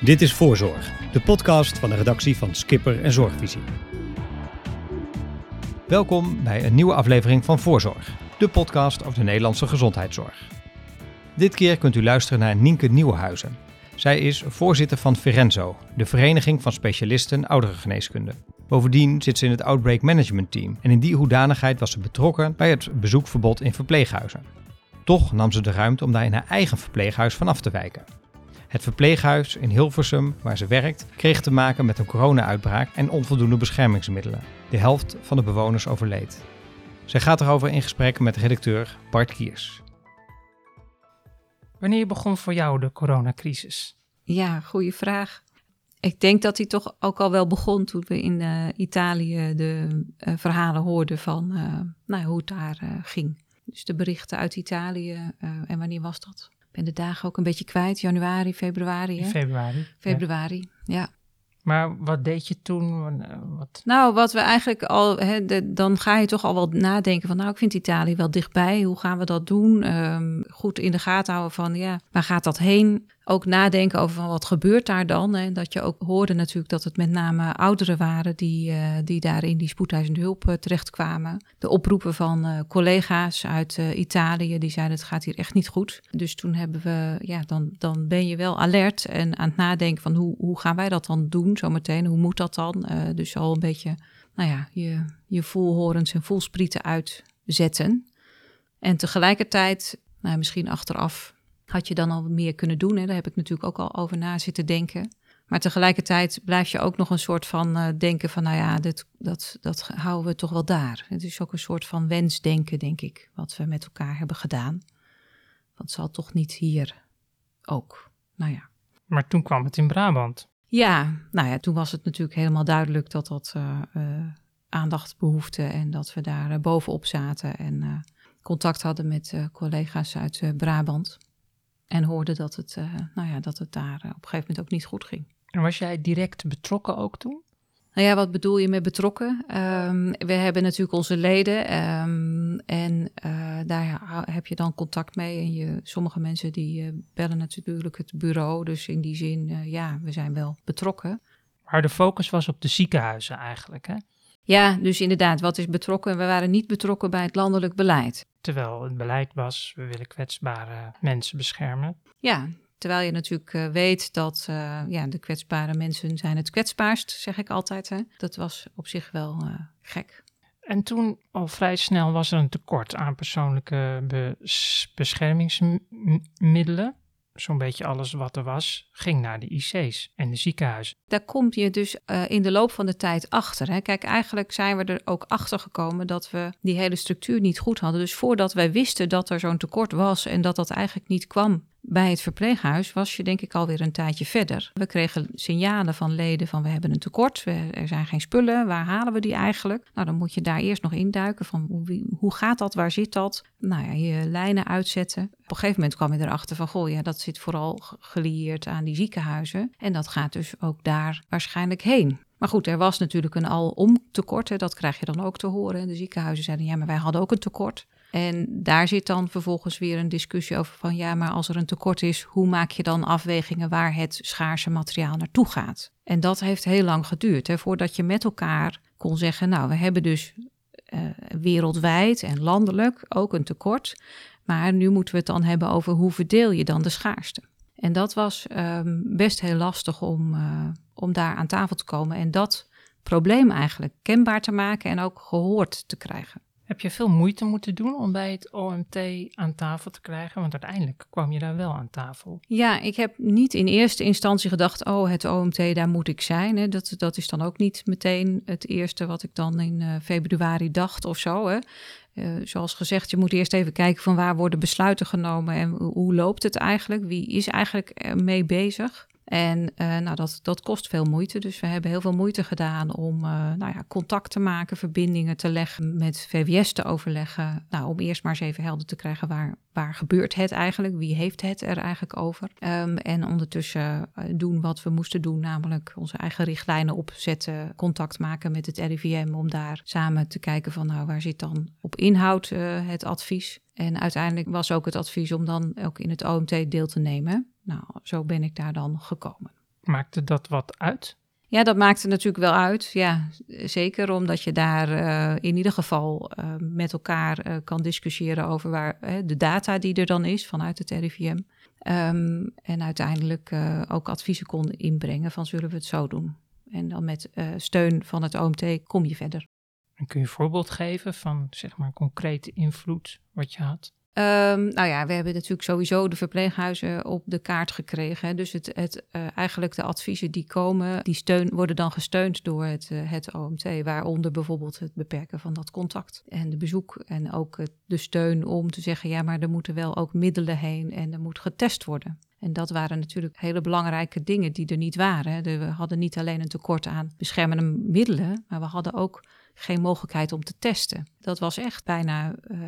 Dit is Voorzorg, de podcast van de redactie van Skipper en Zorgvisie. Welkom bij een nieuwe aflevering van Voorzorg, de podcast over de Nederlandse gezondheidszorg. Dit keer kunt u luisteren naar Nienke Nieuwenhuizen. Zij is voorzitter van Verenzo, de vereniging van specialisten ouderengeneeskunde. Bovendien zit ze in het Outbreak Management Team en in die hoedanigheid was ze betrokken bij het bezoekverbod in verpleeghuizen. Toch nam ze de ruimte om daar in haar eigen verpleeghuis van af te wijken. Het verpleeghuis in Hilversum, waar ze werkt, kreeg te maken met een corona-uitbraak en onvoldoende beschermingsmiddelen. De helft van de bewoners overleed. Zij gaat erover in gesprek met redacteur Bart Kiers. Wanneer begon voor jou de coronacrisis? Ja, goede vraag. Ik denk dat hij toch ook al wel begon toen we in uh, Italië de uh, verhalen hoorden van uh, nou, hoe het daar ging. Dus de berichten uit Italië. en wanneer was dat? Ik ben de dagen ook een beetje kwijt. Januari, februari. Hè? Februari. Februari, ja. ja. Maar wat deed je toen? Wat... Nou, wat we eigenlijk al, hè, de, dan ga je toch al wel nadenken van, nou, ik vind Italië wel dichtbij. Hoe gaan we dat doen? Um, goed in de gaten houden van, ja, waar gaat dat heen? Ook nadenken over van wat gebeurt daar dan. En dat je ook hoorde natuurlijk dat het met name ouderen waren die, uh, die daar in die spoedeisende hulp uh, terechtkwamen. De oproepen van uh, collega's uit Italië, die zeiden het gaat hier echt niet goed. Dus toen hebben we, ja, dan, dan ben je wel alert en aan het nadenken van hoe, hoe gaan wij dat dan doen zometeen? Hoe moet dat dan? dus al een beetje, nou ja, je, je voelhorens en voelsprieten uitzetten. En tegelijkertijd, nou, misschien achteraf had je dan al meer kunnen doen? Hè? Daar heb ik natuurlijk ook al over na zitten denken. Maar tegelijkertijd blijf je ook nog een soort van uh, denken van, nou ja, dit, dat, dat houden we toch wel daar. Het is ook een soort van wensdenken, denk ik, wat we met elkaar hebben gedaan. Want het zal toch niet hier ook. Nou ja. Maar toen kwam het in Brabant. Ja, nou ja, toen was het natuurlijk helemaal duidelijk dat dat uh, uh, aandacht behoefde en dat we daar bovenop zaten en contact hadden met collega's uit Brabant. En hoorde dat het, uh, nou ja, dat het daar uh, op een gegeven moment ook niet goed ging. En was jij direct betrokken ook toen? Nou ja, wat bedoel je met betrokken? Um, we hebben natuurlijk onze leden um, en uh, daar heb je dan contact mee. En je, sommige mensen die bellen natuurlijk het bureau. Dus in die zin, ja, we zijn wel betrokken. Maar de focus was op de ziekenhuizen eigenlijk, hè? Ja, dus inderdaad, wat is betrokken? We waren niet betrokken bij het landelijk beleid. Terwijl het beleid was, we willen kwetsbare mensen beschermen. Ja, terwijl je natuurlijk uh, weet dat uh, ja, de kwetsbare mensen zijn het kwetsbaarst, zeg ik altijd. Hè? Dat was op zich wel uh, gek. En toen al vrij snel was er een tekort aan persoonlijke bes beschermingsmiddelen zo'n beetje alles wat er was, ging naar de IC's en de ziekenhuizen. Daar kom je dus uh, in de loop van de tijd achter. Hè. Kijk, eigenlijk zijn we er ook achter gekomen dat we die hele structuur niet goed hadden. Dus voordat wij wisten dat er zo'n tekort was en dat dat eigenlijk niet kwam bij het verpleeghuis was je denk ik alweer een tijdje verder. We kregen signalen van leden van we hebben een tekort, er zijn geen spullen, waar halen we die eigenlijk? Nou, dan moet je daar eerst nog induiken van hoe, hoe gaat dat, waar zit dat? Nou ja, je lijnen uitzetten. Op een gegeven moment kwam je erachter van goh, ja, dat zit vooral gelieerd aan die ziekenhuizen. En dat gaat dus ook daar waarschijnlijk heen. Maar goed, er was natuurlijk een alom tekort, dat krijg je dan ook te horen. De ziekenhuizen zeiden ja, maar wij hadden ook een tekort. En daar zit dan vervolgens weer een discussie over van ja, maar als er een tekort is, hoe maak je dan afwegingen waar het schaarse materiaal naartoe gaat? En dat heeft heel lang geduurd, hè, voordat je met elkaar kon zeggen, nou, we hebben dus uh, wereldwijd en landelijk ook een tekort, maar nu moeten we het dan hebben over hoe verdeel je dan de schaarste? En dat was um, best heel lastig om, uh, om daar aan tafel te komen en dat probleem eigenlijk kenbaar te maken en ook gehoord te krijgen. Heb je veel moeite moeten doen om bij het OMT aan tafel te krijgen? Want uiteindelijk kwam je daar wel aan tafel. Ja, ik heb niet in eerste instantie gedacht, oh, het OMT, daar moet ik zijn. Dat, dat is dan ook niet meteen het eerste wat ik dan in uh, februari dacht of zo. Uh, zoals gezegd, je moet eerst even kijken van waar worden besluiten genomen en hoe loopt het eigenlijk? Wie is eigenlijk mee bezig? En uh, nou, dat, dat kost veel moeite. Dus we hebben heel veel moeite gedaan om uh, nou ja, contact te maken, verbindingen te leggen, met VWS te overleggen. Nou, om eerst maar eens even helder te krijgen waar, waar gebeurt het eigenlijk? Wie heeft het er eigenlijk over? Um, en ondertussen uh, doen wat we moesten doen, namelijk onze eigen richtlijnen opzetten, contact maken met het RIVM om daar samen te kijken van nou, waar zit dan op inhoud het advies? En uiteindelijk was ook het advies om dan ook in het OMT deel te nemen. Nou, zo ben ik daar dan gekomen. Maakte dat wat uit? Ja, dat maakte natuurlijk wel uit. Ja, zeker omdat je daar uh, in ieder geval uh, met elkaar uh, kan discussiëren over waar de data die er dan is vanuit het RIVM. Um, en uiteindelijk ook adviezen kon inbrengen van zullen we het zo doen. En dan met steun van het OMT kom je verder. En kun je een voorbeeld geven van zeg maar concrete invloed wat je had? Um, nou ja, we hebben natuurlijk sowieso de verpleeghuizen op de kaart gekregen. Dus het, het, uh, eigenlijk de adviezen die komen, die steun, worden dan gesteund door het, uh, het OMT. Waaronder bijvoorbeeld het beperken van dat contact en de bezoek. En ook de steun om te zeggen, ja, maar er moeten wel ook middelen heen en er moet getest worden. En dat waren natuurlijk hele belangrijke dingen die er niet waren. We hadden niet alleen een tekort aan beschermende middelen, maar we hadden ook geen mogelijkheid om te testen. Dat was echt bijna uh,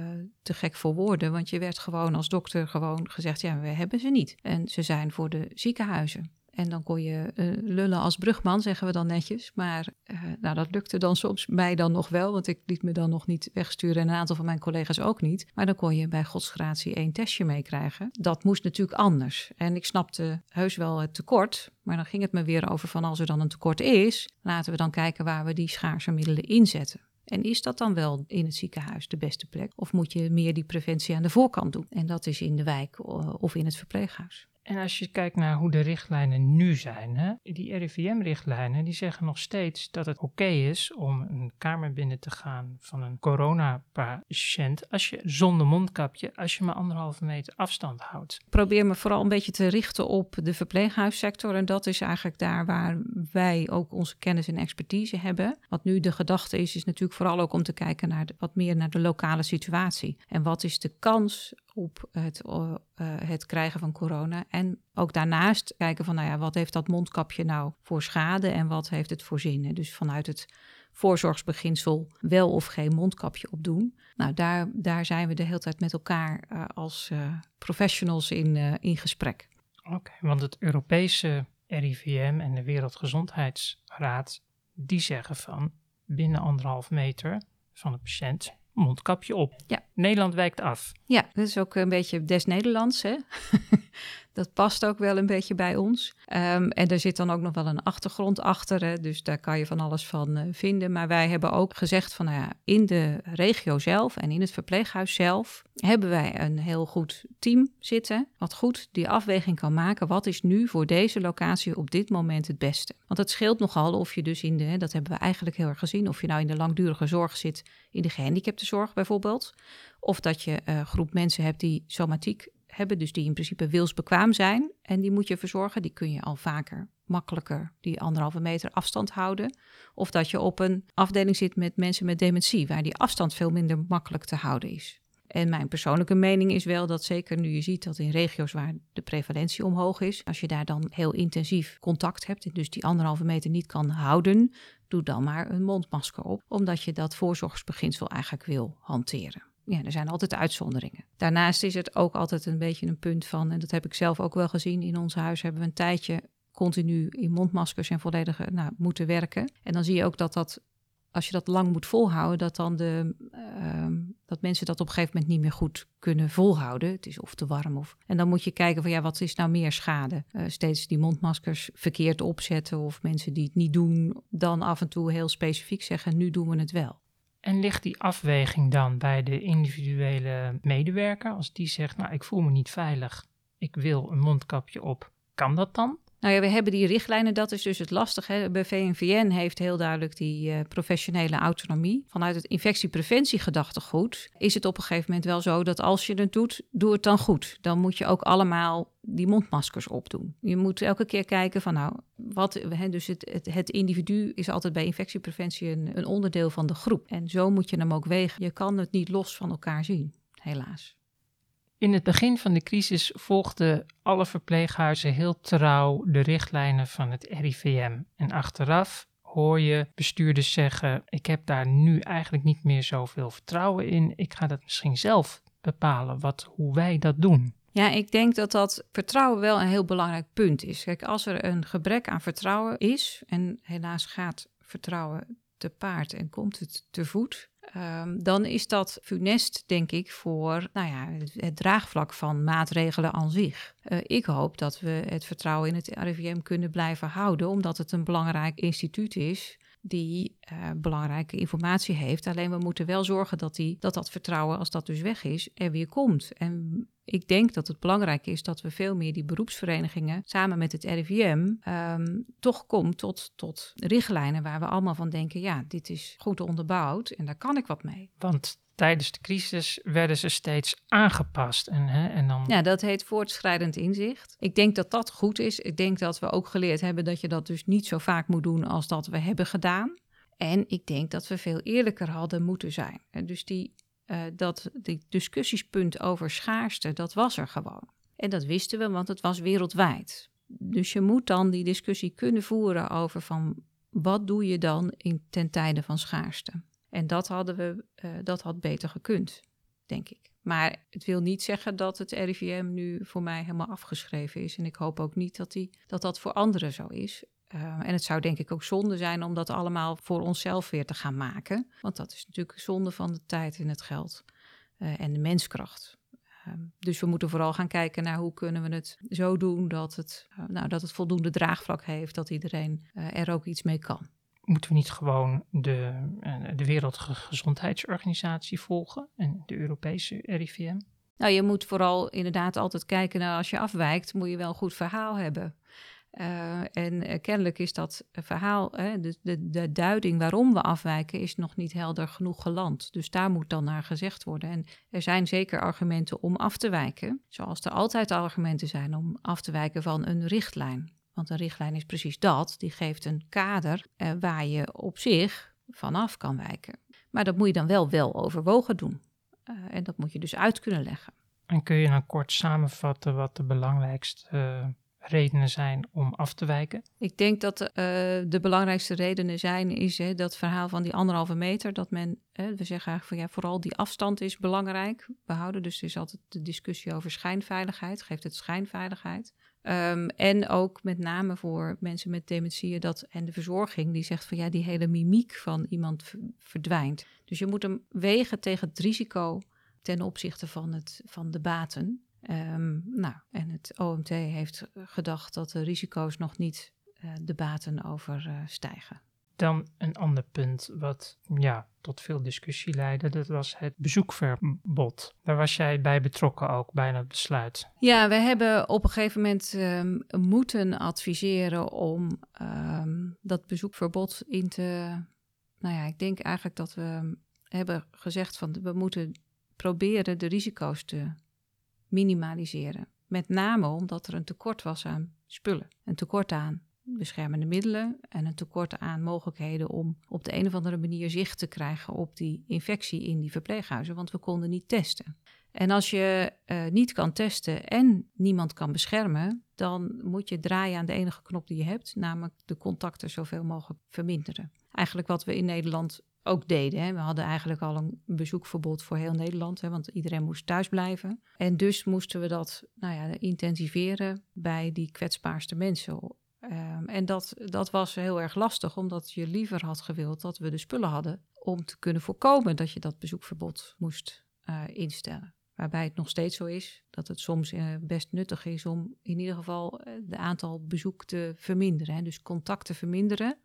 te gek voor woorden, want je werd gewoon als dokter gewoon gezegd: ja, we hebben ze niet. En ze zijn voor de ziekenhuizen. En dan kon je uh, lullen als brugman, zeggen we dan netjes. Maar uh, nou, dat lukte dan soms mij dan nog wel, want ik liet me dan nog niet wegsturen en een aantal van mijn collega's ook niet. Maar dan kon je bij godsgratie één testje meekrijgen. Dat moest natuurlijk anders. En ik snapte heus wel het tekort, maar dan ging het me weer over van als er dan een tekort is, laten we dan kijken waar we die schaarse middelen inzetten. En is dat dan wel in het ziekenhuis de beste plek? Of moet je meer die preventie aan de voorkant doen? En dat is in de wijk eh, of in het verpleeghuis. En als je kijkt naar hoe de richtlijnen nu zijn, hè, die RIVM-richtlijnen, die zeggen nog steeds dat het oké is om een kamer binnen te gaan van een coronapatiënt als je zonder mondkapje, als je maar anderhalve meter afstand houdt. Probeer me vooral een beetje te richten op de verpleeghuissector en dat is eigenlijk daar waar wij ook onze kennis en expertise hebben. Wat nu de gedachte is, is natuurlijk vooral ook om te kijken naar wat meer naar de lokale situatie. En wat is de kans op het, uh, het krijgen van corona. En ook daarnaast kijken van, nou ja, wat heeft dat mondkapje nou voor schade en wat heeft het voor zin? Dus vanuit het voorzorgsbeginsel wel of geen mondkapje opdoen. Nou, daar, daar zijn we de hele tijd met elkaar uh, als professionals in, in gesprek. Oké, want het Europese RIVM en de Wereldgezondheidsraad, die zeggen van binnen anderhalf meter van de patiënt mondkapje op. Ja. Nederland wijkt af. Ja, dat is ook een beetje des Nederlands. Hè? dat past ook wel een beetje bij ons. Um, en er zit dan ook nog wel een achtergrond achter, hè? dus daar kan je van alles van uh, vinden. Maar wij hebben ook gezegd van, nou ja, in de regio zelf en in het verpleeghuis zelf hebben wij een heel goed team zitten, wat goed die afweging kan maken. Wat is nu voor deze locatie op dit moment het beste? Want het scheelt nogal of je dus in de, dat hebben we eigenlijk heel erg gezien, of je nou in de langdurige zorg zit, in de gehandicaptenzorg bijvoorbeeld, of dat je een uh, groep mensen hebt die somatiek hebben, dus die in principe wilsbekwaam zijn. En die moet je verzorgen. Die kun je al vaker makkelijker die anderhalve meter afstand houden. Of dat je op een afdeling zit met mensen met dementie, waar die afstand veel minder makkelijk te houden is. En mijn persoonlijke mening is wel dat zeker nu je ziet dat in regio's waar de prevalentie omhoog is, als je daar dan heel intensief contact hebt en dus die anderhalve meter niet kan houden, doe dan maar een mondmasker op, omdat je dat voorzorgsbeginsel eigenlijk wil hanteren ja, er zijn altijd uitzonderingen. Daarnaast is het ook altijd een beetje een punt van, en dat heb ik zelf ook wel gezien, in ons huis hebben we een tijdje continu in mondmaskers en volledige nou, moeten werken. En dan zie je ook dat dat, als je dat lang moet volhouden, dat dan de, uh, dat mensen dat op een gegeven moment niet meer goed kunnen volhouden. Het is of te warm of. En dan moet je kijken van ja, wat is nou meer schade? Uh, steeds die mondmaskers verkeerd opzetten of mensen die het niet doen, dan af en toe heel specifiek zeggen, nu doen we het wel. En ligt die afweging dan bij de individuele medewerker? Als die zegt, nou ik voel me niet veilig, ik wil een mondkapje op, kan dat dan? Nou ja, we hebben die richtlijnen, dat is dus het lastige. Bij VNVN heeft heel duidelijk die uh, professionele autonomie. Vanuit het infectiepreventiegedachtegoed is het op een gegeven moment wel zo dat als je het doet, doe het dan goed. Dan moet je ook allemaal die mondmaskers opdoen. Je moet elke keer kijken van nou, wat, hè, dus het, het, het, individu is altijd bij infectiepreventie een, een onderdeel van de groep. En zo moet je hem ook wegen. Je kan het niet los van elkaar zien, helaas. In het begin van de crisis volgden alle verpleeghuizen heel trouw de richtlijnen van het RIVM. En achteraf hoor je bestuurders zeggen: Ik heb daar nu eigenlijk niet meer zoveel vertrouwen in. Ik ga dat misschien zelf bepalen wat, hoe wij dat doen. Ja, ik denk dat dat vertrouwen wel een heel belangrijk punt is. Kijk, als er een gebrek aan vertrouwen is, en helaas gaat vertrouwen te paard en komt het te voet, Ehm, dan is dat funest, denk ik, voor nou ja, het, draagvlak van maatregelen aan zich. Uh, ik hoop dat we het vertrouwen in het RIVM kunnen blijven houden, omdat het een belangrijk instituut is die uh, belangrijke informatie heeft. Alleen we moeten wel zorgen dat, die, dat dat vertrouwen, als dat dus weg is, er weer komt. En ik denk dat het belangrijk is dat we veel meer die beroepsverenigingen samen met het RIVM um, toch komen tot, tot richtlijnen waar we allemaal van denken, ja, dit is goed onderbouwd en daar kan ik wat mee. Want tijdens de crisis werden ze steeds aangepast. En, hè, en dan... Ja, dat heet voortschrijdend inzicht. Ik denk dat dat goed is. Ik denk dat we ook geleerd hebben dat je dat dus niet zo vaak moet doen als dat we hebben gedaan. En ik denk dat we veel eerlijker hadden moeten zijn. Dus die, uh, dat die discussiespunt over schaarste, dat was er gewoon. En dat wisten we, want het was wereldwijd. Dus je moet dan die discussie kunnen voeren over van wat doe je dan in, ten tijde van schaarste. En dat, hadden we, uh, dat had beter gekund, denk ik. Maar het wil niet zeggen dat het RIVM nu voor mij helemaal afgeschreven is. En ik hoop ook niet dat die, dat, dat voor anderen zo is. Uh, en het zou denk ik ook zonde zijn om dat allemaal voor onszelf weer te gaan maken. Want dat is natuurlijk zonde van de tijd en het geld uh, en de menskracht. Uh, dus we moeten vooral gaan kijken naar hoe kunnen we het zo doen dat het, nou, dat het voldoende draagvlak heeft, dat iedereen er ook iets mee kan moeten we niet gewoon de, eh, de Wereldgezondheidsorganisatie volgen en de Europese RIVM? Nou, je moet vooral inderdaad altijd kijken naar als je afwijkt, moet je wel een goed verhaal hebben. Uh, en uh, kennelijk is dat verhaal, de, de, de, duiding waarom we afwijken, is nog niet helder genoeg geland. Dus daar moet dan naar gezegd worden. En er zijn zeker argumenten om af te wijken, zoals er altijd argumenten zijn om af te wijken van een richtlijn. Want een richtlijn is precies dat. Die geeft een kader eh, waar je op zich vanaf kan wijken. Maar dat moet je dan wel wel overwogen doen. En dat moet je dus uit kunnen leggen. En kun je dan kort samenvatten wat de belangrijkste redenen zijn om af te wijken? Ik denk dat uh, de belangrijkste redenen zijn, is hè, dat verhaal van die anderhalve meter. Dat men, we zeggen eigenlijk van ja, vooral die afstand is belangrijk. behouden. dus er is altijd de discussie over schijnveiligheid. Geeft het schijnveiligheid? Um, en ook met name voor mensen met dementie dat, en de verzorging, die zegt van ja, die hele mimiek van iemand verdwijnt. Dus je moet hem wegen tegen het risico ten opzichte van, het, van de baten. Um, nou, en het OMT heeft gedacht dat de risico's nog niet uh, de baten overstijgen. Dan een ander punt wat ja, tot veel discussie leidde, dat was het bezoekverbod. Daar was jij bij betrokken ook bij het besluit. Ja, we hebben op een gegeven moment um, moeten adviseren om um, dat bezoekverbod in te. Nou ja, ik denk eigenlijk dat we hebben gezegd van we moeten proberen de risico's te minimaliseren. Met name omdat er een tekort was aan spullen, een tekort aan beschermende middelen en een tekort aan mogelijkheden om op de een of andere manier zicht te krijgen op die infectie in die verpleeghuizen, want we konden niet testen. En als je uh, niet kan testen en niemand kan beschermen, dan moet je draaien aan de enige knop die je hebt, namelijk de contacten zoveel mogelijk verminderen. Eigenlijk wat we in Nederland ook deden. Hè. We hadden eigenlijk al een bezoekverbod voor heel Nederland, hè, want iedereen moest thuis blijven. En dus moesten we dat nou ja, intensiveren bij die kwetsbaarste mensen. Um, en dat, dat was heel erg lastig, omdat je liever had gewild dat we de spullen hadden om te kunnen voorkomen dat je dat bezoekverbod moest uh, instellen. Waarbij het nog steeds zo is dat het soms uh, best nuttig is om in ieder geval uh, de aantal bezoek te verminderen. Hè. Dus contacten verminderen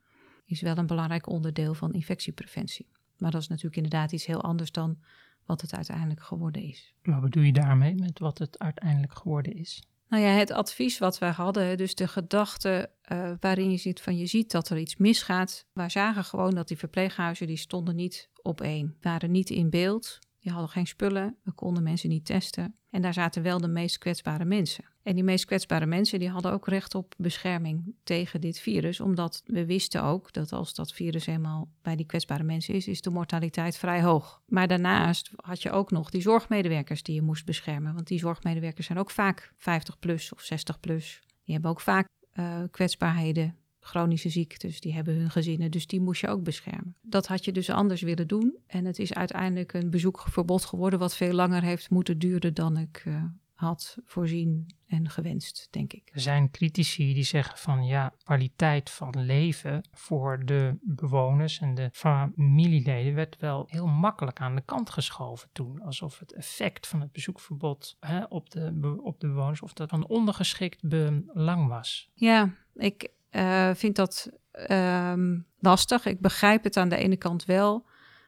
is wel een belangrijk onderdeel van infectiepreventie. Maar dat is natuurlijk inderdaad iets heel anders dan wat het uiteindelijk geworden is. Wat bedoel je daarmee met wat het uiteindelijk geworden is? Nou ja, het advies wat wij hadden, dus de gedachte uh, waarin je ziet van je ziet dat er iets misgaat. Wij zagen gewoon dat die verpleeghuizen die stonden niet op één, waren niet in beeld. Die hadden geen spullen, we konden mensen niet testen. En daar zaten wel de meest kwetsbare mensen. En die meest kwetsbare mensen die hadden ook recht op bescherming tegen dit virus, omdat we wisten ook dat als dat virus eenmaal bij die kwetsbare mensen is, is de mortaliteit vrij hoog. Maar daarnaast had je ook nog die zorgmedewerkers die je moest beschermen, want die zorgmedewerkers zijn ook vaak 50 plus of 60 plus. Die hebben ook vaak uh, kwetsbaarheden chronische ziektes, die hebben hun gezinnen, dus die moest je ook beschermen. Dat had je dus anders willen doen en het is uiteindelijk een bezoekverbod geworden wat veel langer heeft moeten duren dan ik uh, had voorzien en gewenst, denk ik. Er zijn critici die zeggen van ja, kwaliteit van leven voor de bewoners en de familieleden werd wel heel makkelijk aan de kant geschoven toen. Alsof het effect van het bezoekverbod hè, op, de, op de bewoners of dat van ondergeschikt belang was. Ja, ik uh, vind dat ehm, lastig. Ik begrijp het aan de ene kant wel.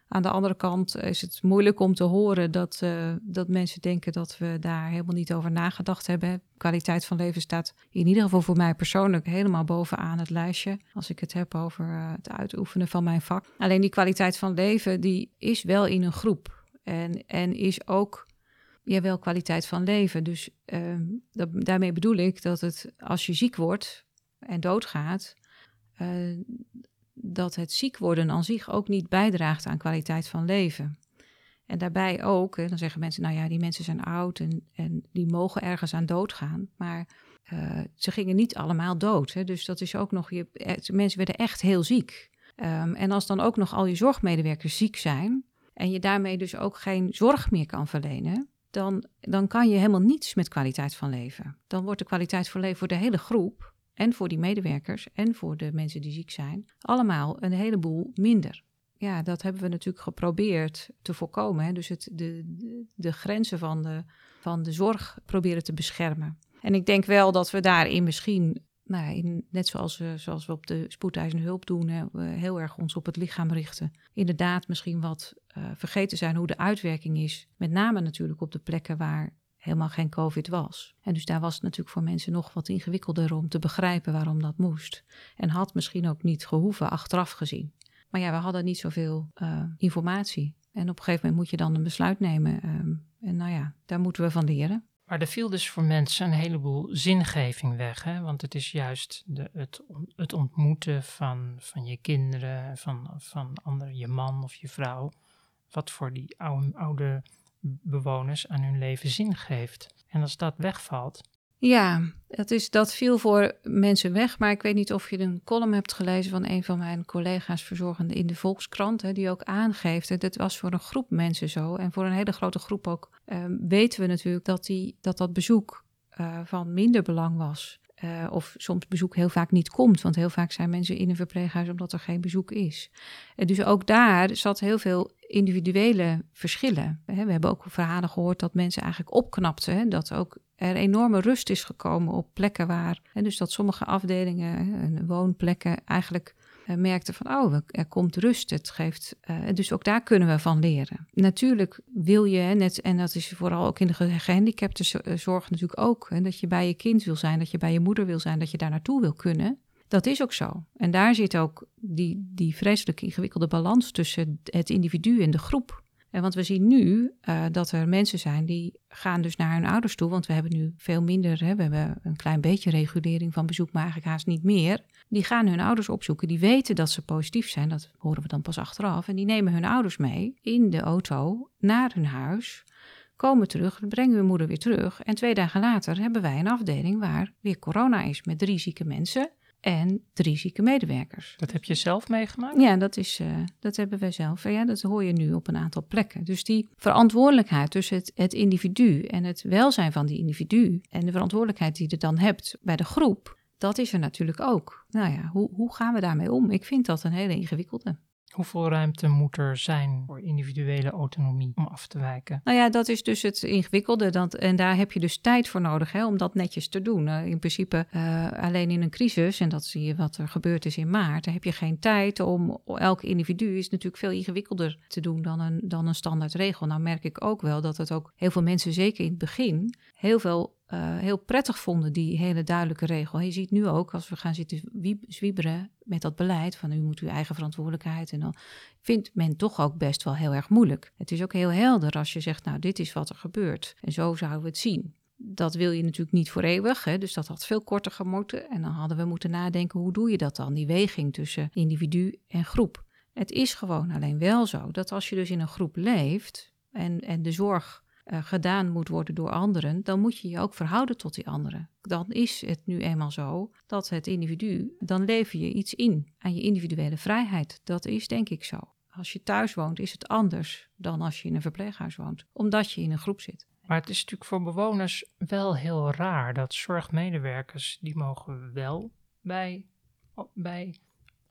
Aan de andere kant is het moeilijk om te horen dat, uh, dat mensen denken dat we daar helemaal niet over nagedacht hebben. Kwaliteit van leven staat in ieder geval voor mij persoonlijk helemaal bovenaan het lijstje. Als ik het heb over uh, het uitoefenen van mijn vak. Alleen die kwaliteit van leven, die is wel in een groep. En, en is ook ja, wel kwaliteit van leven. Dus dat, daarmee bedoel ik dat het als je ziek wordt en doodgaat, uh, dat het ziek worden aan zich ook niet bijdraagt aan kwaliteit van leven. En daarbij ook, dan zeggen mensen, nou ja, die mensen zijn oud en, en die mogen ergens aan doodgaan. Maar uh, ze gingen niet allemaal dood. Hè, dus dat is ook nog, je, mensen werden echt heel ziek. Um, en als dan ook nog al je zorgmedewerkers ziek zijn en je daarmee dus ook geen zorg meer kan verlenen, dan, dan kan je helemaal niets met kwaliteit van leven. Dan wordt de kwaliteit van leven voor de hele groep en voor die medewerkers en voor de mensen die ziek zijn, allemaal een heleboel minder. Ja, dat hebben we natuurlijk geprobeerd te voorkomen. Hè? Dus het, de, de, grenzen van de, van de zorg proberen te beschermen. En ik denk wel dat we daarin misschien, nou ja, net zoals we, zoals we op de spoedeisende hulp doen, hè, heel erg ons op het lichaam richten. Inderdaad, misschien wat uh, vergeten zijn hoe de uitwerking is. Met name natuurlijk op de plekken waar helemaal geen COVID was. En dus daar was het natuurlijk voor mensen nog wat ingewikkelder om te begrijpen waarom dat moest. En had misschien ook niet gehoeven achteraf gezien. Maar ja, we hadden niet zoveel uh, informatie. En op een gegeven moment moet je dan een besluit nemen. Um, en nou ja, daar moeten we van leren. Maar er viel dus voor mensen een heleboel zingeving weg. Hè? Want het is juist de, het, het ontmoeten van, van je kinderen, van, van anderen, je man of je vrouw. Wat voor die oude, oude bewoners aan hun leven zin geeft. En als dat wegvalt. Ja, dat, is, dat viel voor mensen weg. Maar ik weet niet of je een column hebt gelezen van een van mijn collega's verzorgende in de Volkskrant. Hè, die ook aangeeft. dat dit was voor een groep mensen zo. En voor een hele grote groep ook uh, weten we natuurlijk dat die, dat, dat bezoek uh, van minder belang was. Uh, of soms bezoek heel vaak niet komt. Want heel vaak zijn mensen in een verpleeghuis omdat er geen bezoek is. En dus ook daar zat heel veel individuele verschillen. We hebben ook verhalen gehoord dat mensen eigenlijk opknapten. Dat ook er enorme rust is gekomen op plekken waar. En dus dat sommige afdelingen, woonplekken, eigenlijk merkten van, oh, er komt rust. Het geeft, uh, dus ook daar kunnen we van leren. Natuurlijk wil je, net, en dat is vooral ook in de gehandicapte zorg natuurlijk ook, hè, dat je bij je kind wil zijn, dat je bij je moeder wil zijn, dat je daar naartoe wil kunnen. Dat is ook zo. En daar zit ook die, die vreselijk ingewikkelde balans tussen het individu en de groep. Want we zien nu uh, dat er mensen zijn die gaan dus naar hun ouders toe. Want we hebben nu veel minder, hè, we hebben een klein beetje regulering van bezoek, maar eigenlijk haast niet meer. Die gaan hun ouders opzoeken, die weten dat ze positief zijn, dat horen we dan pas achteraf. En die nemen hun ouders mee in de auto naar hun huis, komen terug, brengen hun moeder weer terug. En twee dagen later hebben wij een afdeling waar weer corona is met drie zieke mensen en drie zieke medewerkers. Dat heb je zelf meegemaakt? Ja, dat, is, uh, dat hebben wij zelf. Ja, dat hoor je nu op een aantal plekken. Dus die verantwoordelijkheid tussen het, het individu en het welzijn van die individu en de verantwoordelijkheid die je dan hebt bij de groep, dat is er natuurlijk ook. Nou ja, hoe, hoe gaan we daarmee om? Ik vind dat een hele ingewikkelde. Hoeveel ruimte moet er zijn voor individuele autonomie om af te wijken? Nou ja, dat is dus het ingewikkelde. Dat, en daar heb je dus tijd voor nodig hè, om dat netjes te doen. Uh, in principe uh, alleen in een crisis, en dat zie je wat er gebeurd is in maart, daar heb je geen tijd om elk individu is natuurlijk veel ingewikkelder te doen dan een, dan een standaard regel. Nou merk ik ook wel dat het ook heel veel mensen, zeker in het begin, heel veel uh, heel prettig vonden, die hele duidelijke regel. Je ziet nu ook, als we gaan zitten zwieberen met dat beleid van u moet uw eigen verantwoordelijkheid. En dan vindt men toch ook best wel heel erg moeilijk. Het is ook heel helder als je zegt, nou dit is wat er gebeurt. En zo zouden we het zien. Dat wil je natuurlijk niet voor eeuwig, hè? dus dat had veel korter gemoeten. En dan hadden we moeten nadenken, hoe doe je dat dan? Die weging tussen individu en groep. Het is gewoon alleen wel zo dat als je dus in een groep leeft en, en de zorg uh, gedaan moet worden door anderen, dan moet je je ook verhouden tot die anderen. Dan is het nu eenmaal zo dat het individu, dan lever je iets in aan je individuele vrijheid. Dat is denk ik zo. Als je thuis woont, is het anders dan als je in een verpleeghuis woont, omdat je in een groep zit. Maar het is natuurlijk voor bewoners wel heel raar dat zorgmedewerkers, die mogen wel bij, bij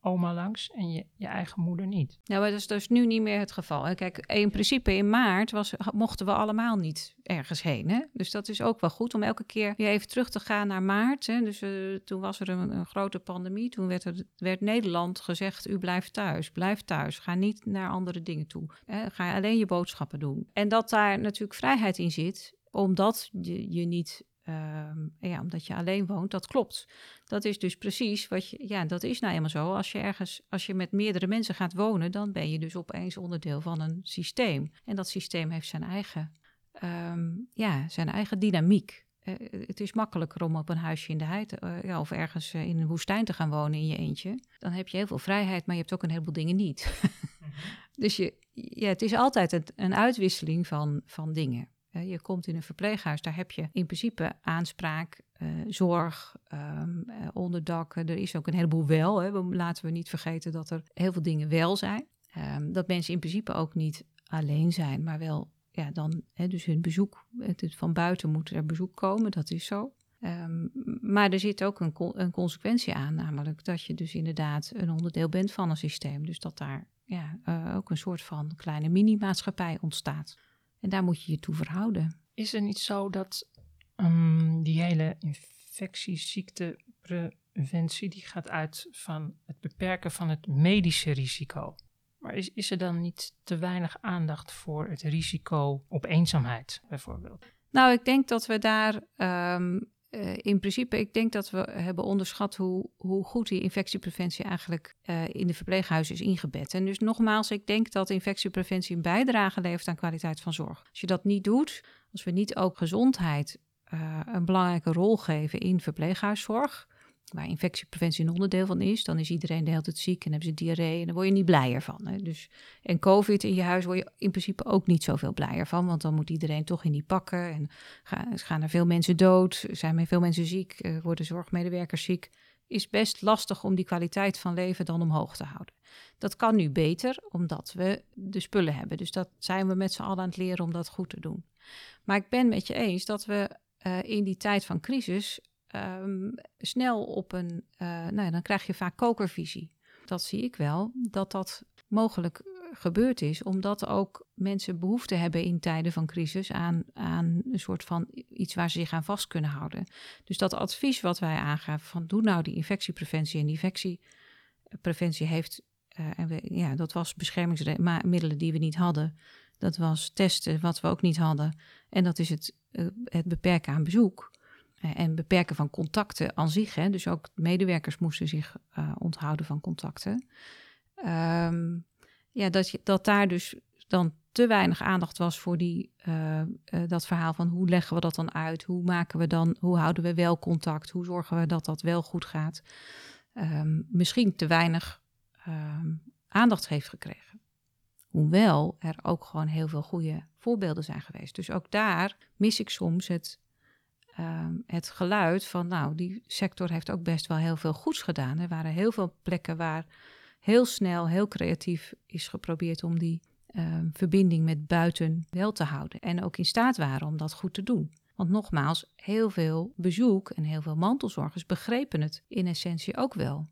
oma langs en je, je eigen moeder niet. Nou, maar dat is dus nu niet meer het geval. Kijk, in principe in maart was, mochten we allemaal niet ergens heen. Hè? Dus dat is ook wel goed om elke keer weer even terug te gaan naar maart. Hè? Dus uh, toen was er een, grote pandemie. Toen werd, er, werd Nederland gezegd, u blijft thuis. Blijf thuis. Ga niet naar andere dingen toe. Hè? Ga alleen je boodschappen doen. En dat daar natuurlijk vrijheid in zit omdat je, je niet Ehm, ja, omdat je alleen woont, dat klopt. Dat is dus precies wat je, ja, dat is nou eenmaal zo. Als je ergens, als je met meerdere mensen gaat wonen, dan ben je dus opeens onderdeel van een systeem. En dat systeem heeft zijn eigen, ehm, ja, zijn eigen dynamiek. Uh, het is makkelijker om op een huisje in de heid uh, ja, of ergens uh, in een woestijn te gaan wonen in je eentje. Dan heb je heel veel vrijheid, maar je hebt ook een heleboel dingen niet. Mhm. Dus je, ja, het is altijd een, een uitwisseling van, van dingen. Je komt in een verpleeghuis, daar heb je in principe aanspraak, uh, zorg, um, uh, onderdak. Er is ook een heleboel wel. Hè. Laten we niet vergeten dat er heel veel dingen wel zijn. Um, dat mensen in principe ook niet alleen zijn, maar wel, ja, dan, hè, dus hun bezoek, het, van buiten moet er bezoek komen, dat is zo. Um, maar er zit ook een, een, consequentie aan, namelijk dat je dus inderdaad een onderdeel bent van een systeem. Dus dat daar ja, uh, ook een soort van kleine mini-maatschappij ontstaat. En daar moet je je toe verhouden. Is er niet zo dat um, die hele infectieziektepreventie die gaat uit van het beperken van het medische risico? Maar is, is er dan niet te weinig aandacht voor het risico op eenzaamheid, bijvoorbeeld? Nou, ik denk dat we daar um, uh, in principe, ik denk dat we hebben onderschat hoe, hoe goed die infectiepreventie eigenlijk uh, in de verpleeghuizen is ingebed. En dus nogmaals, ik denk dat infectiepreventie een bijdrage levert aan kwaliteit van zorg. Als je dat niet doet, als we niet ook gezondheid uh, een belangrijke rol geven in verpleeghuiszorg, waar infectiepreventie een onderdeel van is, dan is iedereen de hele tijd ziek en hebben ze diarree en daar word je niet blijer van. Hè? Dus, en COVID in je huis word je in principe ook niet zoveel blijer van, want dan moet iedereen toch in die pakken en gaan, gaan er veel mensen dood, zijn er veel mensen ziek, uh, worden zorgmedewerkers ziek. Is best lastig om die kwaliteit van leven dan omhoog te houden. Dat kan nu beter, omdat we de spullen hebben. Dus dat zijn we met z'n allen aan het leren om dat goed te doen. Maar ik ben met je eens dat we uh, in die tijd van crisis um, snel op een, uh, nou ja, dan krijg je vaak kokervisie. Dat zie ik wel, dat dat mogelijk gebeurd is, omdat ook mensen behoefte hebben in tijden van crisis aan, aan een soort van iets waar ze zich aan vast kunnen houden. Dus dat advies wat wij aangaven van doe nou die infectiepreventie en die infectiepreventie heeft, uh, en ja, dat was beschermingsmiddelen die we niet hadden. Dat was testen wat we ook niet hadden. En dat is het, uh, het beperken aan bezoek. Eh, en beperken van contacten aan zich. Hè. Dus ook medewerkers moesten zich uh, onthouden van contacten. Um, ja, dat, je, dat daar dus dan te weinig aandacht was voor die, uh, dat verhaal van hoe leggen we dat dan uit? Hoe maken we dan, hoe houden we wel contact? Hoe zorgen we dat dat wel goed gaat? Um, misschien te weinig um, aandacht heeft gekregen. Hoewel er ook gewoon heel veel goede voorbeelden zijn geweest. Dus ook daar mis ik soms het Ehm, het geluid van, nou, die sector heeft ook best wel heel veel goeds gedaan. Er waren heel veel plekken waar heel snel, heel creatief is geprobeerd om die um, verbinding met buiten wel te houden. En ook in staat waren om dat goed te doen. Want nogmaals, heel veel bezoek en heel veel mantelzorgers begrepen het in essentie ook wel.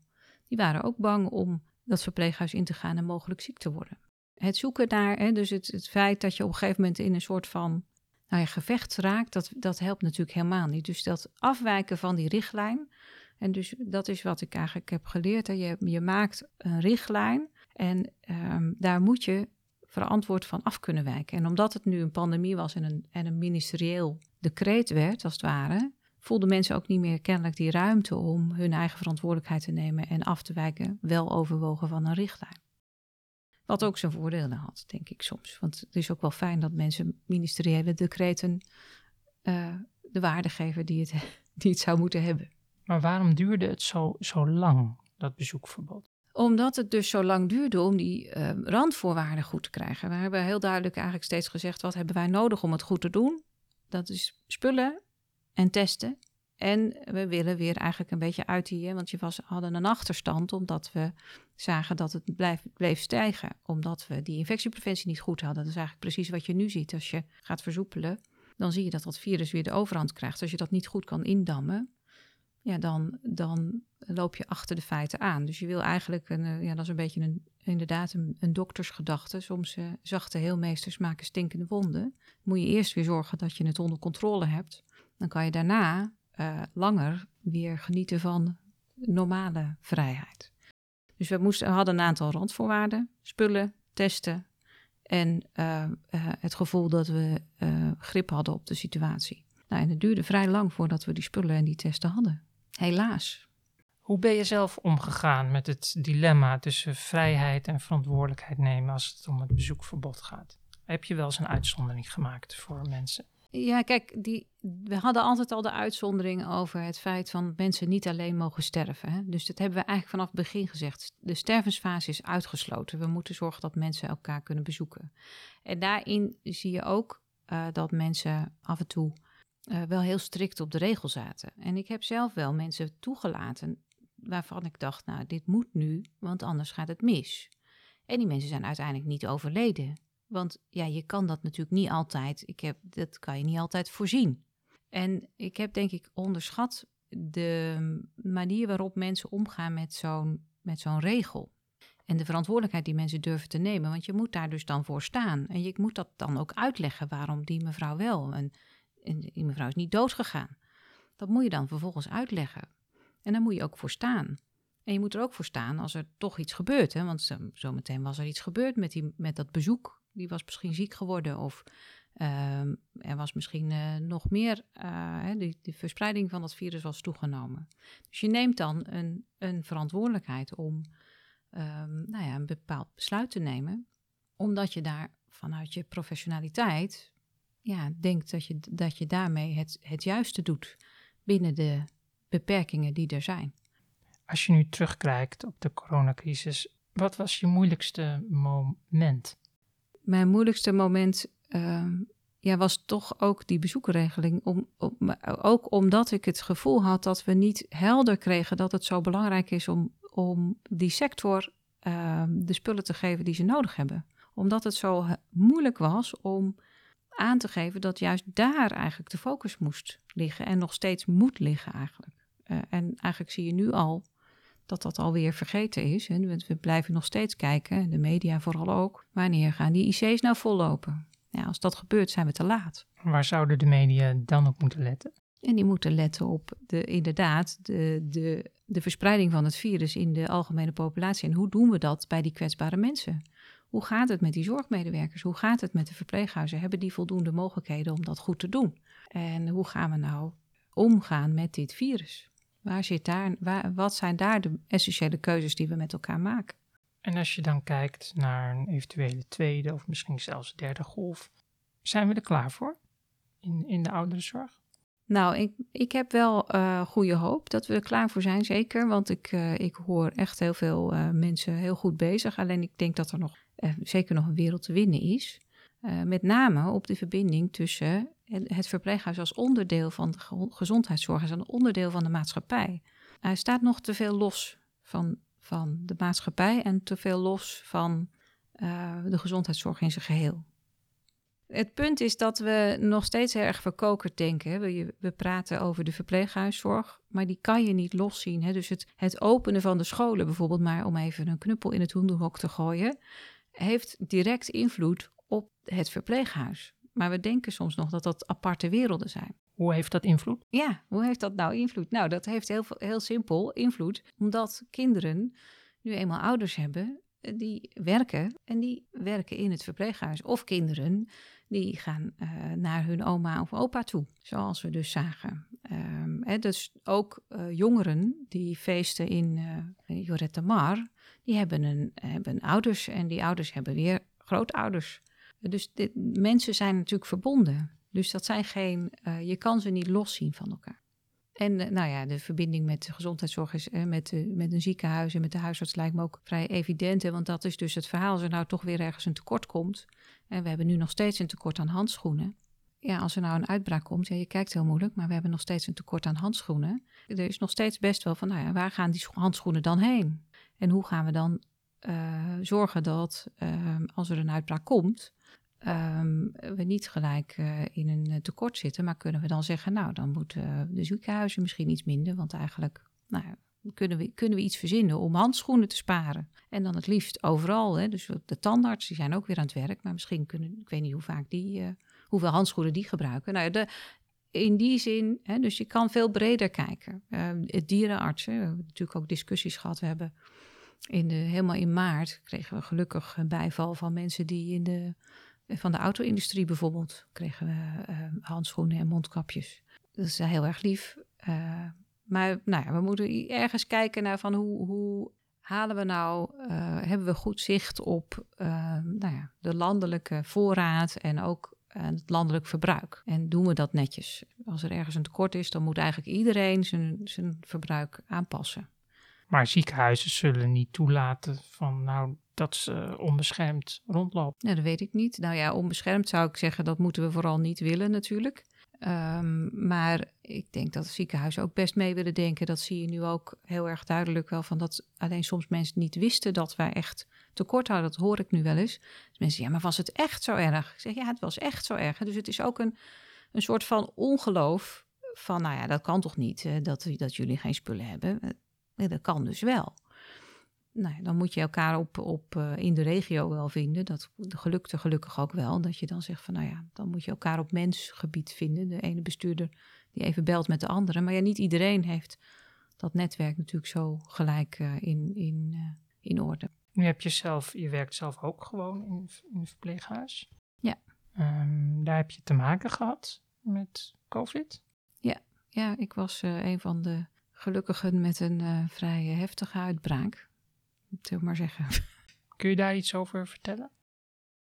Die waren ook bang om dat verpleeghuis in te gaan en mogelijk ziek te worden. Het zoeken naar, hè, dus het, het feit dat je op een gegeven moment in een soort van nou ja, gevecht raakt, dat, dat helpt natuurlijk helemaal niet. Dus dat afwijken van die richtlijn. En dus dat is wat ik eigenlijk heb geleerd. Hè. Je, je maakt een richtlijn en um, daar moet je verantwoord van af kunnen wijken. En omdat het nu een pandemie was en een, en een ministerieel decreet werd, als het ware, voelden mensen ook niet meer kennelijk die ruimte om hun eigen verantwoordelijkheid te nemen en af te wijken, wel overwogen van een richtlijn. Wat ook zijn voordelen had, denk ik soms. Want het is ook wel fijn dat mensen ministeriële decreten uh, de waarde geven die het, die het zou moeten hebben. Maar waarom duurde het zo, zo lang, dat bezoekverbod? Omdat het dus zo lang duurde om die uh, randvoorwaarden goed te krijgen. We hebben heel duidelijk eigenlijk steeds gezegd: wat hebben wij nodig om het goed te doen? Dat is spullen en testen en we willen weer eigenlijk een beetje uit die, want je was, hadden een achterstand omdat we zagen dat het blijf, bleef stijgen. Omdat we die infectiepreventie niet goed hadden. Dat is eigenlijk precies wat je nu ziet als je gaat versoepelen. dan zie je dat dat virus weer de overhand krijgt. Als je dat niet goed kan indammen, ja, dan, dan loop je achter de feiten aan. Dus je wil eigenlijk, een, eh, ja, dat is een beetje een, inderdaad een, doktersgedachte. Soms uh, zachte heelmeesters maken stinkende wonden. Moet je eerst weer zorgen dat je het onder controle hebt. Dan kan je daarna uh, langer weer genieten van normale vrijheid. Dus we moesten, hadden een aantal randvoorwaarden: spullen, testen en uh, uh, het gevoel dat we grip hadden op de situatie. Nou, en het duurde vrij lang voordat we die spullen en die testen hadden. Helaas. Hoe ben je zelf omgegaan met het dilemma tussen vrijheid en verantwoordelijkheid nemen als het om het bezoekverbod gaat? Heb je wel eens een uitzondering gemaakt voor mensen? Ja, kijk, die, we hadden altijd al de uitzondering over het feit van mensen niet alleen mogen sterven. Hè? Dus dat hebben we eigenlijk vanaf het begin gezegd. De stervensfase is uitgesloten. We moeten zorgen dat mensen elkaar kunnen bezoeken. En daarin zie je ook uh, dat mensen af en toe uh, wel heel strikt op de regel zaten. En ik heb zelf wel mensen toegelaten waarvan ik dacht, nou, dit moet nu, want anders gaat het mis. En die mensen zijn uiteindelijk niet overleden. Want ja, je kan dat natuurlijk niet altijd, ik heb, dat kan je niet altijd voorzien. En ik heb denk ik onderschat de manier waarop mensen omgaan met zo'n, met zo'n regel. En de verantwoordelijkheid die mensen durven te nemen. Want je moet daar dus dan voor staan. En je moet dat dan ook uitleggen waarom die mevrouw wel. En, die mevrouw is niet doodgegaan. Dat moet je dan vervolgens uitleggen. En daar moet je ook voor staan. En je moet er ook voor staan als er toch iets gebeurt. Hè? Want zometeen was er iets gebeurd met, die, met dat bezoek die was misschien ziek geworden of uh, er was misschien uh, nog meer, uh, de, verspreiding van dat virus was toegenomen. Dus je neemt dan een, een verantwoordelijkheid om um, nou ja, een bepaald besluit te nemen, omdat je daar vanuit je professionaliteit ja, denkt dat je, dat je daarmee het, het juiste doet binnen de beperkingen die er zijn. Als je nu terugkijkt op de coronacrisis, wat was je moeilijkste moment? Mijn moeilijkste moment uh, ja, was toch ook die bezoekenregeling. Om, ook omdat ik het gevoel had dat we niet helder kregen dat het zo belangrijk is om, om die sector uh, de spullen te geven die ze nodig hebben. Omdat het zo moeilijk was om aan te geven dat juist daar eigenlijk de focus moest liggen en nog steeds moet liggen eigenlijk. Uh, en eigenlijk zie je nu al dat dat alweer vergeten is. En we blijven nog steeds kijken, de media vooral ook, wanneer gaan die IC's nou vollopen? Ja, als dat gebeurt, zijn we te laat. Waar zouden de media dan op moeten letten? En die moeten letten op de, inderdaad de, de, de verspreiding van het virus in de algemene populatie. En hoe doen we dat bij die kwetsbare mensen? Hoe gaat het met die zorgmedewerkers? Hoe gaat het met de verpleeghuizen? Hebben die voldoende mogelijkheden om dat goed te doen? En hoe gaan we nou omgaan met dit virus? Waar zit daar, waar, wat zijn daar de essentiële keuzes die we met elkaar maken? En als je dan kijkt naar een eventuele tweede of misschien zelfs derde golf, zijn we er klaar voor in, in de ouderenzorg? Nou, ik, ik heb wel uh, goede hoop dat we er klaar voor zijn, zeker. Want ik, uh, ik hoor echt heel veel uh, mensen heel goed bezig. Alleen ik denk dat er nog zeker nog een wereld te winnen is. Met name op de verbinding tussen het verpleeghuis als onderdeel van de gezondheidszorg, als een onderdeel van de maatschappij. Hij staat nog te veel los van, van de maatschappij en te veel los van uh, de gezondheidszorg in zijn geheel. Het punt is dat we nog steeds erg verkokerd denken. We, we praten over de verpleeghuiszorg, maar die kan je niet loszien. Hè? Dus het, het openen van de scholen bijvoorbeeld, maar om even een knuppel in het hoenderhok te gooien, heeft direct invloed het verpleeghuis. Maar we denken soms nog dat dat aparte werelden zijn. Hoe heeft dat invloed? Ja, hoe heeft dat nou invloed? Nou, dat heeft heel, heel simpel invloed, omdat kinderen nu eenmaal ouders hebben eh, die werken en die werken in het verpleeghuis. Of kinderen die gaan uh, naar hun oma of opa toe, zoals we dus zagen. Um, hè, dus ook uh, jongeren die feesten in uh, Jorette Mar, die hebben, een, hebben ouders en die ouders hebben weer grootouders. Dus dit, mensen zijn natuurlijk verbonden. Dus dat zijn geen, uh, je kan ze niet loszien van elkaar. En uh, nou ja, de verbinding met de gezondheidszorg is, uh, met, de, met een ziekenhuis en met de huisarts lijkt me ook vrij evident. Hè, want dat is dus het verhaal. Als er nou toch weer ergens een tekort komt. En we hebben nu nog steeds een tekort aan handschoenen. Ja, als er nou een uitbraak komt, ja, je kijkt heel moeilijk, maar we hebben nog steeds een tekort aan handschoenen. Er is nog steeds best wel van, nou ja, waar gaan die handschoenen dan heen? En hoe gaan we dan zorgen dat als er een uitbraak komt, ehm, we niet gelijk eh, in een tekort zitten, maar kunnen we dan zeggen, nou, dan moeten de ziekenhuizen misschien iets minder, want eigenlijk nou, kunnen, we, kunnen we iets verzinnen om handschoenen te sparen. En dan het liefst overal, hè? dus de tandarts, die zijn ook weer aan het werk, maar misschien kunnen, ik weet niet hoe vaak die, hoeveel handschoenen die gebruiken. Nou, de, in die zin, hè, dus je kan veel breder kijken. Uh, dierenartsen, we hebben natuurlijk ook discussies gehad. We hebben in helemaal in maart kregen we gelukkig een bijval van mensen die in de, van de auto-industrie bijvoorbeeld, kregen we uh, handschoenen en mondkapjes. Dat is heel erg lief. Maar nou ja, we moeten ergens kijken naar van hoe, hoe halen we nou, hebben we goed zicht op nou ja, de landelijke voorraad en ook het landelijk verbruik. En doen we dat netjes. Als er ergens een tekort is, dan moet eigenlijk iedereen zijn, zijn verbruik aanpassen. Maar ziekenhuizen zullen niet toelaten van nou dat ze onbeschermd rondlopen. Nou, dat weet ik niet. Nou ja, onbeschermd zou ik zeggen, dat moeten we vooral niet willen natuurlijk. Um, maar ik denk dat ziekenhuizen ook best mee willen denken. Dat zie je nu ook heel erg duidelijk wel van dat alleen soms mensen niet wisten dat wij echt tekort hadden. Dat hoor ik nu wel eens. Dus mensen, ja, maar was het echt zo erg? Ik zeg, ja, het was echt zo erg. Dus het is ook een, een soort van ongeloof van, nou ja, dat kan toch niet, dat, dat jullie geen spullen hebben. Dat kan dus wel nou, dan moet je elkaar op, op, uh, in de regio wel vinden. Dat gelukt er gelukkig ook wel. Dat je dan zegt van nou ja, dan moet je elkaar op mensgebied vinden. De ene bestuurder die even belt met de andere. Maar ja, niet iedereen heeft dat netwerk natuurlijk zo gelijk uh, in, in, uh, in orde. Nu heb je zelf, je werkt zelf ook gewoon in, in een verpleeghuis. Ja. Um, daar heb je te maken gehad met COVID? Ja, ja ik was een van de gelukkigen met een vrij heftige uitbraak zullen maar zeggen. Kun je daar iets over vertellen?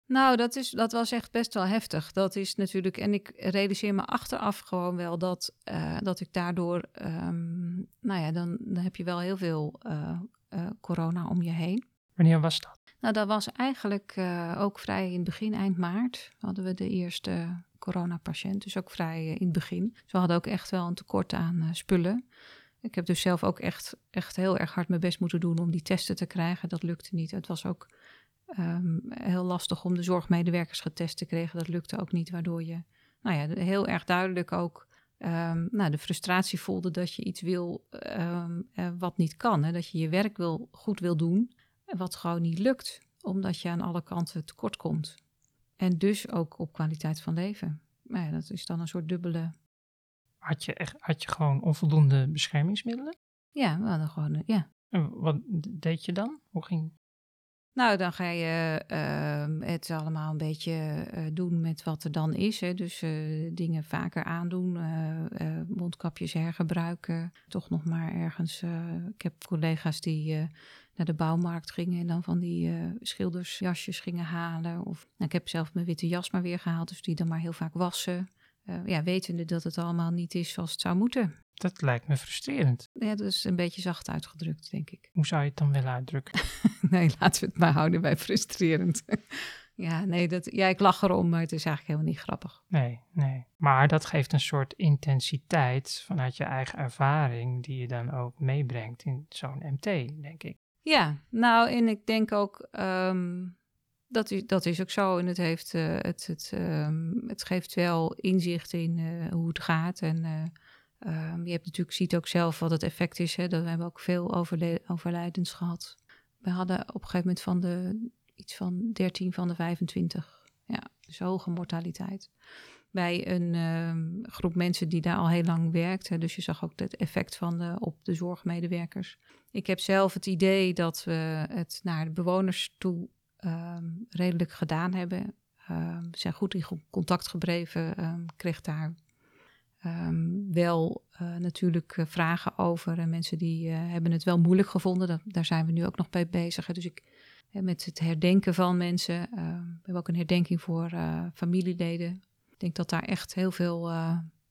Nou, dat, is, dat was echt best wel heftig. Dat is natuurlijk, en ik realiseer me achteraf gewoon wel dat, uh, dat ik daardoor, um, nou ja, dan, dan heb je wel heel veel uh, uh, corona om je heen. Wanneer was dat? Nou, dat was eigenlijk ook vrij in het begin, eind maart, hadden we de eerste coronapatiënt. Dus ook vrij in het begin. Dus we hadden ook echt wel een tekort aan spullen. Ik heb dus zelf ook echt, echt heel erg hard mijn best moeten doen om die testen te krijgen. Dat lukte niet. Het was ook um, heel lastig om de zorgmedewerkers getest te krijgen. Dat lukte ook niet, waardoor je nou ja, heel erg duidelijk ook um, nou, de frustratie voelde dat je iets wil um, uh, wat niet kan. Hè? Dat je je werk wil, goed wil doen, wat gewoon niet lukt, omdat je aan alle kanten tekort komt. En dus ook op kwaliteit van leven. Maar ja, dat is dan een soort dubbele had je, echt, had je gewoon onvoldoende beschermingsmiddelen? Ja, we hadden gewoon, eh, ja. En wat deed je dan? Hoe ging nou, dan ga je uh, het allemaal een beetje uh, doen met wat er dan is. Hè. Dus uh, dingen vaker aandoen, mondkapjes hergebruiken. Toch nog maar ergens. ik heb collega's die naar de bouwmarkt gingen en dan van die schildersjasjes gingen halen. Of nou, ik heb zelf mijn witte jas maar weer gehaald, dus die dan maar heel vaak wassen uh, ja, wetende dat het allemaal niet is zoals het zou moeten. Dat lijkt me frustrerend. Ja, dat is een beetje zacht uitgedrukt, denk ik. Hoe zou je het dan willen uitdrukken? nee, laten we het maar houden bij frustrerend. ja, nee, dat, ja, ik lach erom, maar het is eigenlijk helemaal niet grappig. Nee, nee. Maar dat geeft een soort intensiteit vanuit je eigen ervaring, die je dan ook meebrengt in zo'n MT, denk ik. Ja, nou, en ik denk ook. Um, dat is, dat is ook zo. En het, heeft, uh, het, het, um, het geeft wel inzicht in uh, hoe het gaat. En uh, um, je hebt natuurlijk, ziet ook zelf wat het effect is. Hè? Dat we hebben ook veel overlijdens gehad. We hadden op een gegeven moment van de, iets van 13 van de 25. Ja, dus hoge mortaliteit. Bij een um, groep mensen die daar al heel lang werkt. Hè? Dus je zag ook het effect van op de zorgmedewerkers. Ik heb zelf het idee dat we het naar de bewoners toe um, redelijk gedaan hebben. Um, zijn goed in contact gebleven. Um, kreeg daar wel uh, natuurlijk uh, vragen over. En mensen die uh, hebben het wel moeilijk gevonden. Daar zijn we nu ook nog bij bezig. Dus ik, met het herdenken van mensen. we hebben ook een herdenking voor familieleden. Ik denk dat daar echt heel veel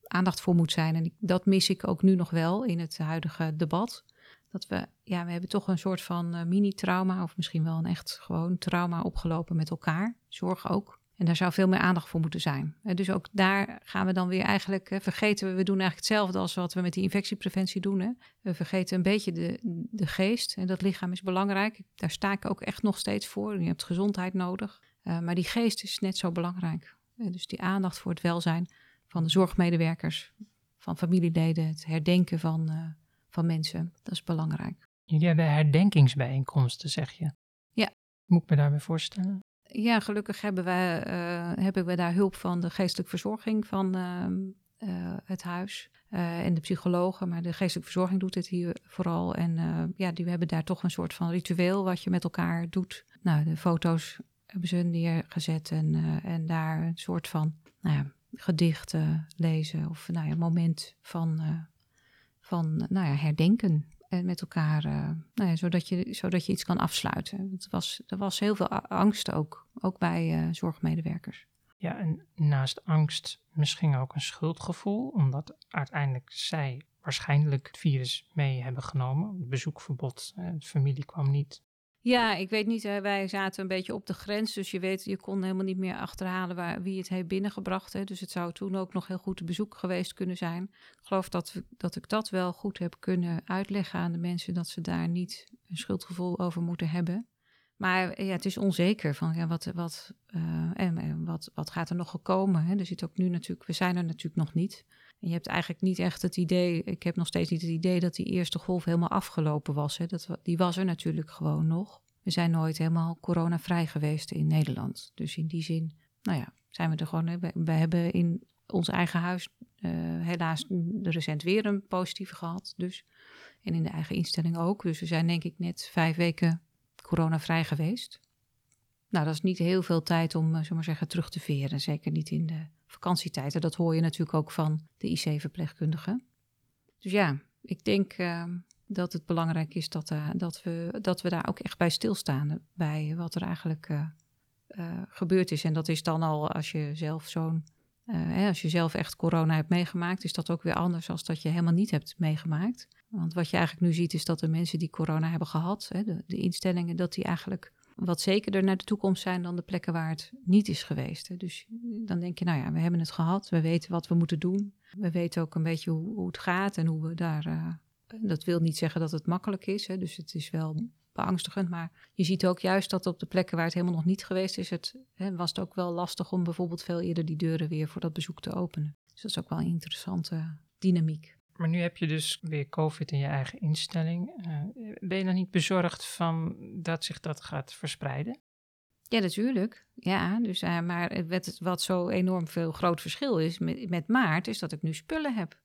aandacht voor moet zijn. En dat mis ik ook nu nog wel in het huidige debat dat we, ja, we hebben toch een soort van uh, mini-trauma, of misschien wel een echt gewoon trauma opgelopen met elkaar. Zorg ook. En daar zou veel meer aandacht voor moeten zijn. En dus ook daar gaan we dan weer eigenlijk hè, vergeten. We, we doen eigenlijk hetzelfde als wat we met die infectiepreventie doen. Hè. We vergeten een beetje de, de geest. En dat lichaam is belangrijk. Daar sta ik ook echt nog steeds voor. Je hebt gezondheid nodig. maar die geest is net zo belangrijk. dus die aandacht voor het welzijn van de zorgmedewerkers, van familieleden, het herdenken van, van mensen, dat is belangrijk. Jullie hebben herdenkingsbijeenkomsten, zeg je? Ja. Moet ik me daarbij voorstellen? Ja, gelukkig hebben we, uh, hebben we daar hulp van de geestelijke verzorging van uh, het huis en de psychologen. Maar de geestelijke verzorging doet dit hier vooral. En ja, die hebben daar toch een soort van ritueel wat je met elkaar doet. Nou, de foto's hebben ze neergezet en, en daar een soort van nou ja, gedichten lezen of nou ja, moment van, van nou ja, herdenken en met elkaar, uh, nou ja, zodat, je, zodat je iets kan afsluiten. Het was, er was heel veel angst ook, ook bij uh, zorgmedewerkers. Ja, en naast angst misschien ook een schuldgevoel, omdat uiteindelijk zij waarschijnlijk het virus mee hebben genomen. Het bezoekverbod, de familie kwam niet. Ja, ik weet niet. Wij zaten een beetje op de grens. Dus je weet, je kon helemaal niet meer achterhalen waar, wie het heeft binnengebracht. Hè. Dus het zou toen ook nog heel goed bezoek geweest kunnen zijn. Ik geloof dat, dat ik dat wel goed heb kunnen uitleggen aan de mensen. Dat ze daar niet een schuldgevoel over moeten hebben. Maar ja, het is onzeker van ja, wat, wat, uh, en, wat, wat gaat er nog gekomen. Hè? Er zit ook nu natuurlijk, we zijn er natuurlijk nog niet. En je hebt eigenlijk niet echt het idee, ik heb nog steeds niet het idee dat die eerste golf helemaal afgelopen was. Hè? Dat, die was er natuurlijk gewoon nog. We zijn nooit helemaal coronavrij geweest in Nederland. Dus in die zin, nou ja, zijn we er gewoon. We, hebben in ons eigen huis uh, helaas recent weer een positieve gehad. Dus. En in de eigen instelling ook. Dus we zijn denk ik net vijf weken coronavrij geweest. Nou, dat is niet heel veel tijd om, uh, maar zeggen, terug te veren. Zeker niet in de vakantietijden. Dat hoor je natuurlijk ook van de IC-verpleegkundigen. Dus ja, ik denk uh, dat het belangrijk is dat, uh, dat, we, dat we daar ook echt bij stilstaan. Bij wat er eigenlijk uh, gebeurd is. En dat is dan al als je zelf zo'n. Hè, als je zelf echt corona hebt meegemaakt, is dat ook weer anders als dat je helemaal niet hebt meegemaakt. Want wat je eigenlijk nu ziet, is dat de mensen die corona hebben gehad, hè, de, instellingen, dat die eigenlijk wat zekerder naar de toekomst zijn dan de plekken waar het niet is geweest. Dus dan denk je, nou ja, we hebben het gehad, we weten wat we moeten doen. We weten ook een beetje hoe, hoe het gaat en hoe we daar. Uh, dat wil niet zeggen dat het makkelijk is, hè, dus het is wel beangstigend. Maar je ziet ook juist dat op de plekken waar het helemaal nog niet geweest is, het, hè, was het ook wel lastig om bijvoorbeeld veel eerder die deuren weer voor dat bezoek te openen. Dus dat is ook wel een interessante dynamiek. Maar nu heb je dus weer COVID in je eigen instelling. Uh, ben je dan niet bezorgd van dat zich dat gaat verspreiden? Ja, natuurlijk. Ja, dus, uh, maar het, wat zo enorm veel groot verschil is met, met maart, is dat ik nu spullen heb.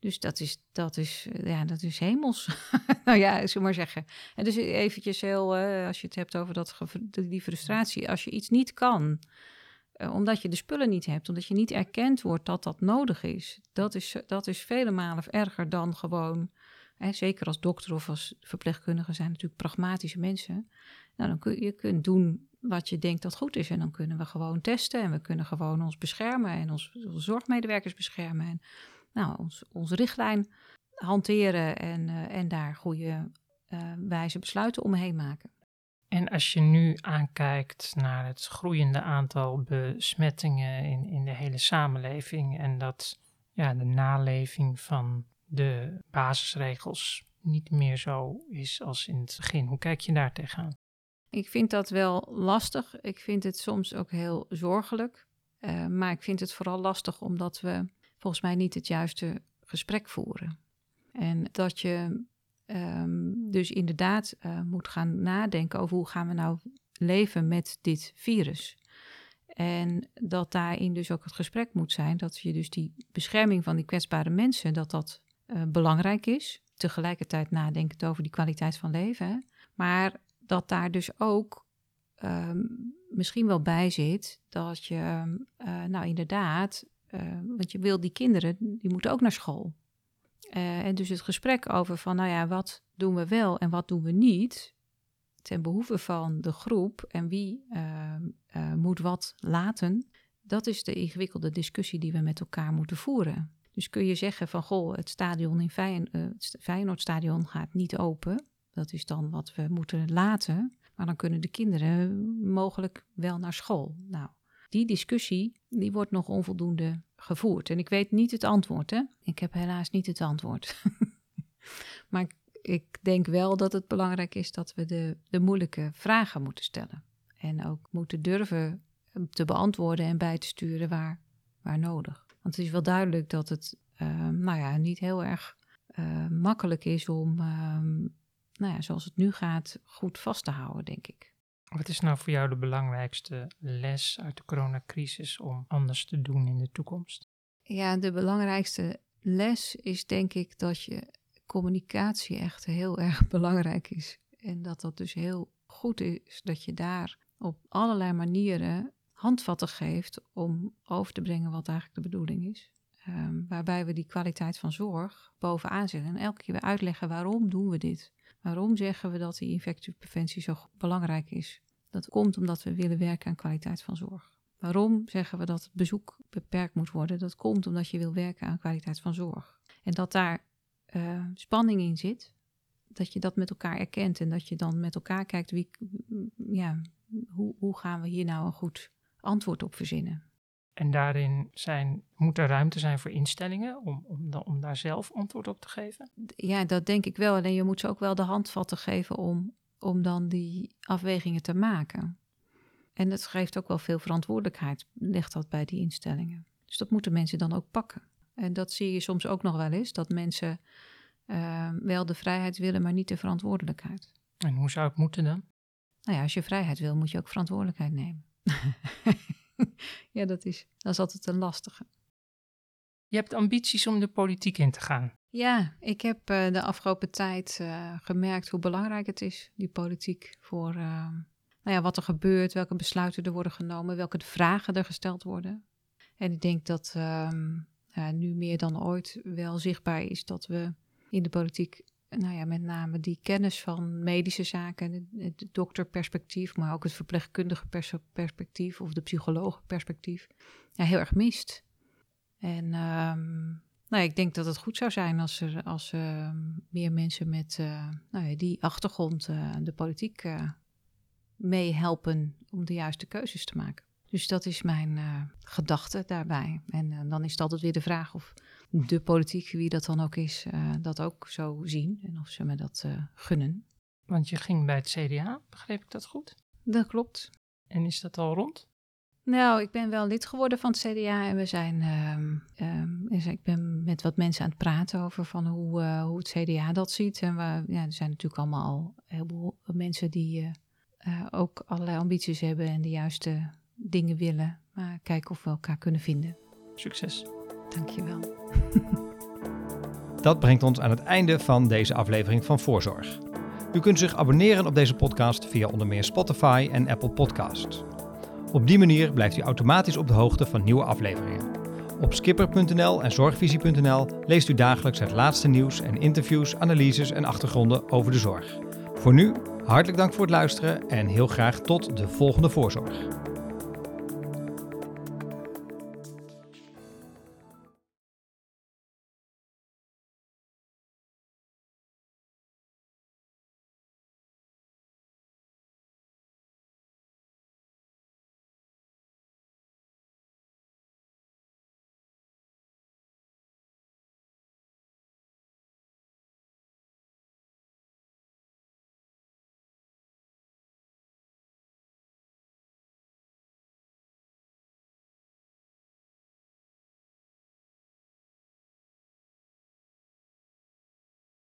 Dus dat is, dat is, ja, dat is hemels. nou ja, zullen maar zeggen. En dus eventjes heel, uh, als je het hebt over dat, die frustratie. Als je iets niet kan, uh, omdat je de spullen niet hebt, omdat je niet erkend wordt dat dat nodig is. Dat is, dat is vele malen erger dan gewoon, hè, zeker als dokter of als verpleegkundige zijn natuurlijk pragmatische mensen. Nou, dan kun je kunt doen wat je denkt dat goed is en dan kunnen we gewoon testen en we kunnen gewoon ons beschermen en ons, onze zorgmedewerkers beschermen en nou, ons, onze richtlijn hanteren en, uh, en daar goede uh, wijze besluiten omheen maken. En als je nu aankijkt naar het groeiende aantal besmettingen in, in de hele samenleving en dat ja, de naleving van de basisregels niet meer zo is als in het begin, hoe kijk je daar tegenaan? Ik vind dat wel lastig. Ik vind het soms ook heel zorgelijk. Uh, maar ik vind het vooral lastig omdat we volgens mij niet het juiste gesprek voeren. En dat je um, dus inderdaad uh, moet gaan nadenken over hoe gaan we nou leven met dit virus. En dat daarin dus ook het gesprek moet zijn dat je dus die bescherming van die kwetsbare mensen, dat dat uh, belangrijk is. Tegelijkertijd nadenken over die kwaliteit van leven. Maar dat daar dus ook um, misschien wel bij zit dat je, uh, nou inderdaad, want je wil die kinderen, die moeten ook naar school. Uh, en dus het gesprek over van, nou ja, wat doen we wel en wat doen we niet ten behoeve van de groep en wie uh, uh, moet wat laten, dat is de ingewikkelde discussie die we met elkaar moeten voeren. Dus kun je zeggen van, goh, het stadion in het Feyenoordstadion gaat niet open. Dat is dan wat we moeten laten. Maar dan kunnen de kinderen mogelijk wel naar school. Nou, die discussie die wordt nog onvoldoende gevoerd. En ik weet niet het antwoord. Hè? Ik heb helaas niet het antwoord. maar ik, denk wel dat het belangrijk is dat we de, de moeilijke vragen moeten stellen. En ook moeten durven te beantwoorden en bij te sturen waar, waar nodig. Want het is wel duidelijk dat het ehm, nou ja, niet heel erg uh, makkelijk is om, ehm, nou ja, zoals het nu gaat, goed vast te houden, denk ik. Wat is nou voor jou de belangrijkste les uit de coronacrisis om anders te doen in de toekomst? Ja, de belangrijkste les is denk ik dat je communicatie echt heel erg belangrijk is. En dat dat dus heel goed is dat je daar op allerlei manieren handvatten geeft om over te brengen wat eigenlijk de bedoeling is. Um, waarbij we die kwaliteit van zorg bovenaan zetten. En elke keer weer uitleggen waarom doen we dit. Waarom zeggen we dat die infectiepreventie zo belangrijk is? Dat komt omdat we willen werken aan kwaliteit van zorg. Waarom zeggen we dat het bezoek beperkt moet worden? Dat komt omdat je wil werken aan kwaliteit van zorg. En dat daar uh, spanning in zit, dat je dat met elkaar erkent en dat je dan met elkaar kijkt wie, ja, hoe, hoe gaan we hier nou een goed antwoord op verzinnen. En daarin zijn, moet er ruimte zijn voor instellingen om, om, om daar zelf antwoord op te geven? Ja, dat denk ik wel. Alleen je moet ze ook wel de handvatten geven om, om dan die afwegingen te maken. En dat geeft ook wel veel verantwoordelijkheid, ligt dat bij die instellingen. Dus dat moeten mensen dan ook pakken. En dat zie je soms ook nog wel eens, dat mensen uh, wel de vrijheid willen, maar niet de verantwoordelijkheid. En hoe zou het moeten dan? Nou ja, als je vrijheid wil, moet je ook verantwoordelijkheid nemen. ja, dat is, dat is altijd een lastige. Je hebt ambities om de politiek in te gaan. Ja, ik heb uh, de afgelopen tijd uh, gemerkt hoe belangrijk het is, die politiek, voor uh, nou ja, wat er gebeurt, welke besluiten er worden genomen, welke vragen er gesteld worden. En ik denk dat ehm, nu meer dan ooit wel zichtbaar is dat we in de politiek nou ja, met name die kennis van medische zaken, het, dokterperspectief, maar ook het verpleegkundige perspectief of de psychologenperspectief, ja, heel erg mist. En um, nou, ik denk dat het goed zou zijn als er als, uh, meer mensen met uh, nou ja, die achtergrond uh, de politiek meehelpen om de juiste keuzes te maken. Dus dat is mijn gedachte daarbij. En dan is het altijd weer de vraag of de politiek, wie dat dan ook is, uh, dat ook zo zien en of ze me dat uh, gunnen. Want je ging bij het CDA, begreep ik dat goed? Dat klopt. En is dat al rond? Nou, ik ben wel lid geworden van het CDA en we zijn, uh, um, ik ben met wat mensen aan het praten over van hoe, uh, hoe het CDA dat ziet. En we, ja, er zijn natuurlijk allemaal al een heleboel mensen die ook allerlei ambities hebben en de juiste dingen willen. Maar kijken of we elkaar kunnen vinden. Succes. Dankjewel. Dat brengt ons aan het einde van deze aflevering van Voorzorg. U kunt zich abonneren op deze podcast via onder meer Spotify en Apple Podcasts. Op die manier blijft u automatisch op de hoogte van nieuwe afleveringen. Op skipper.nl en zorgvisie.nl leest u dagelijks het laatste nieuws en interviews, analyses en achtergronden over de zorg. Voor nu, hartelijk dank voor het luisteren en heel graag tot de volgende voorzorg.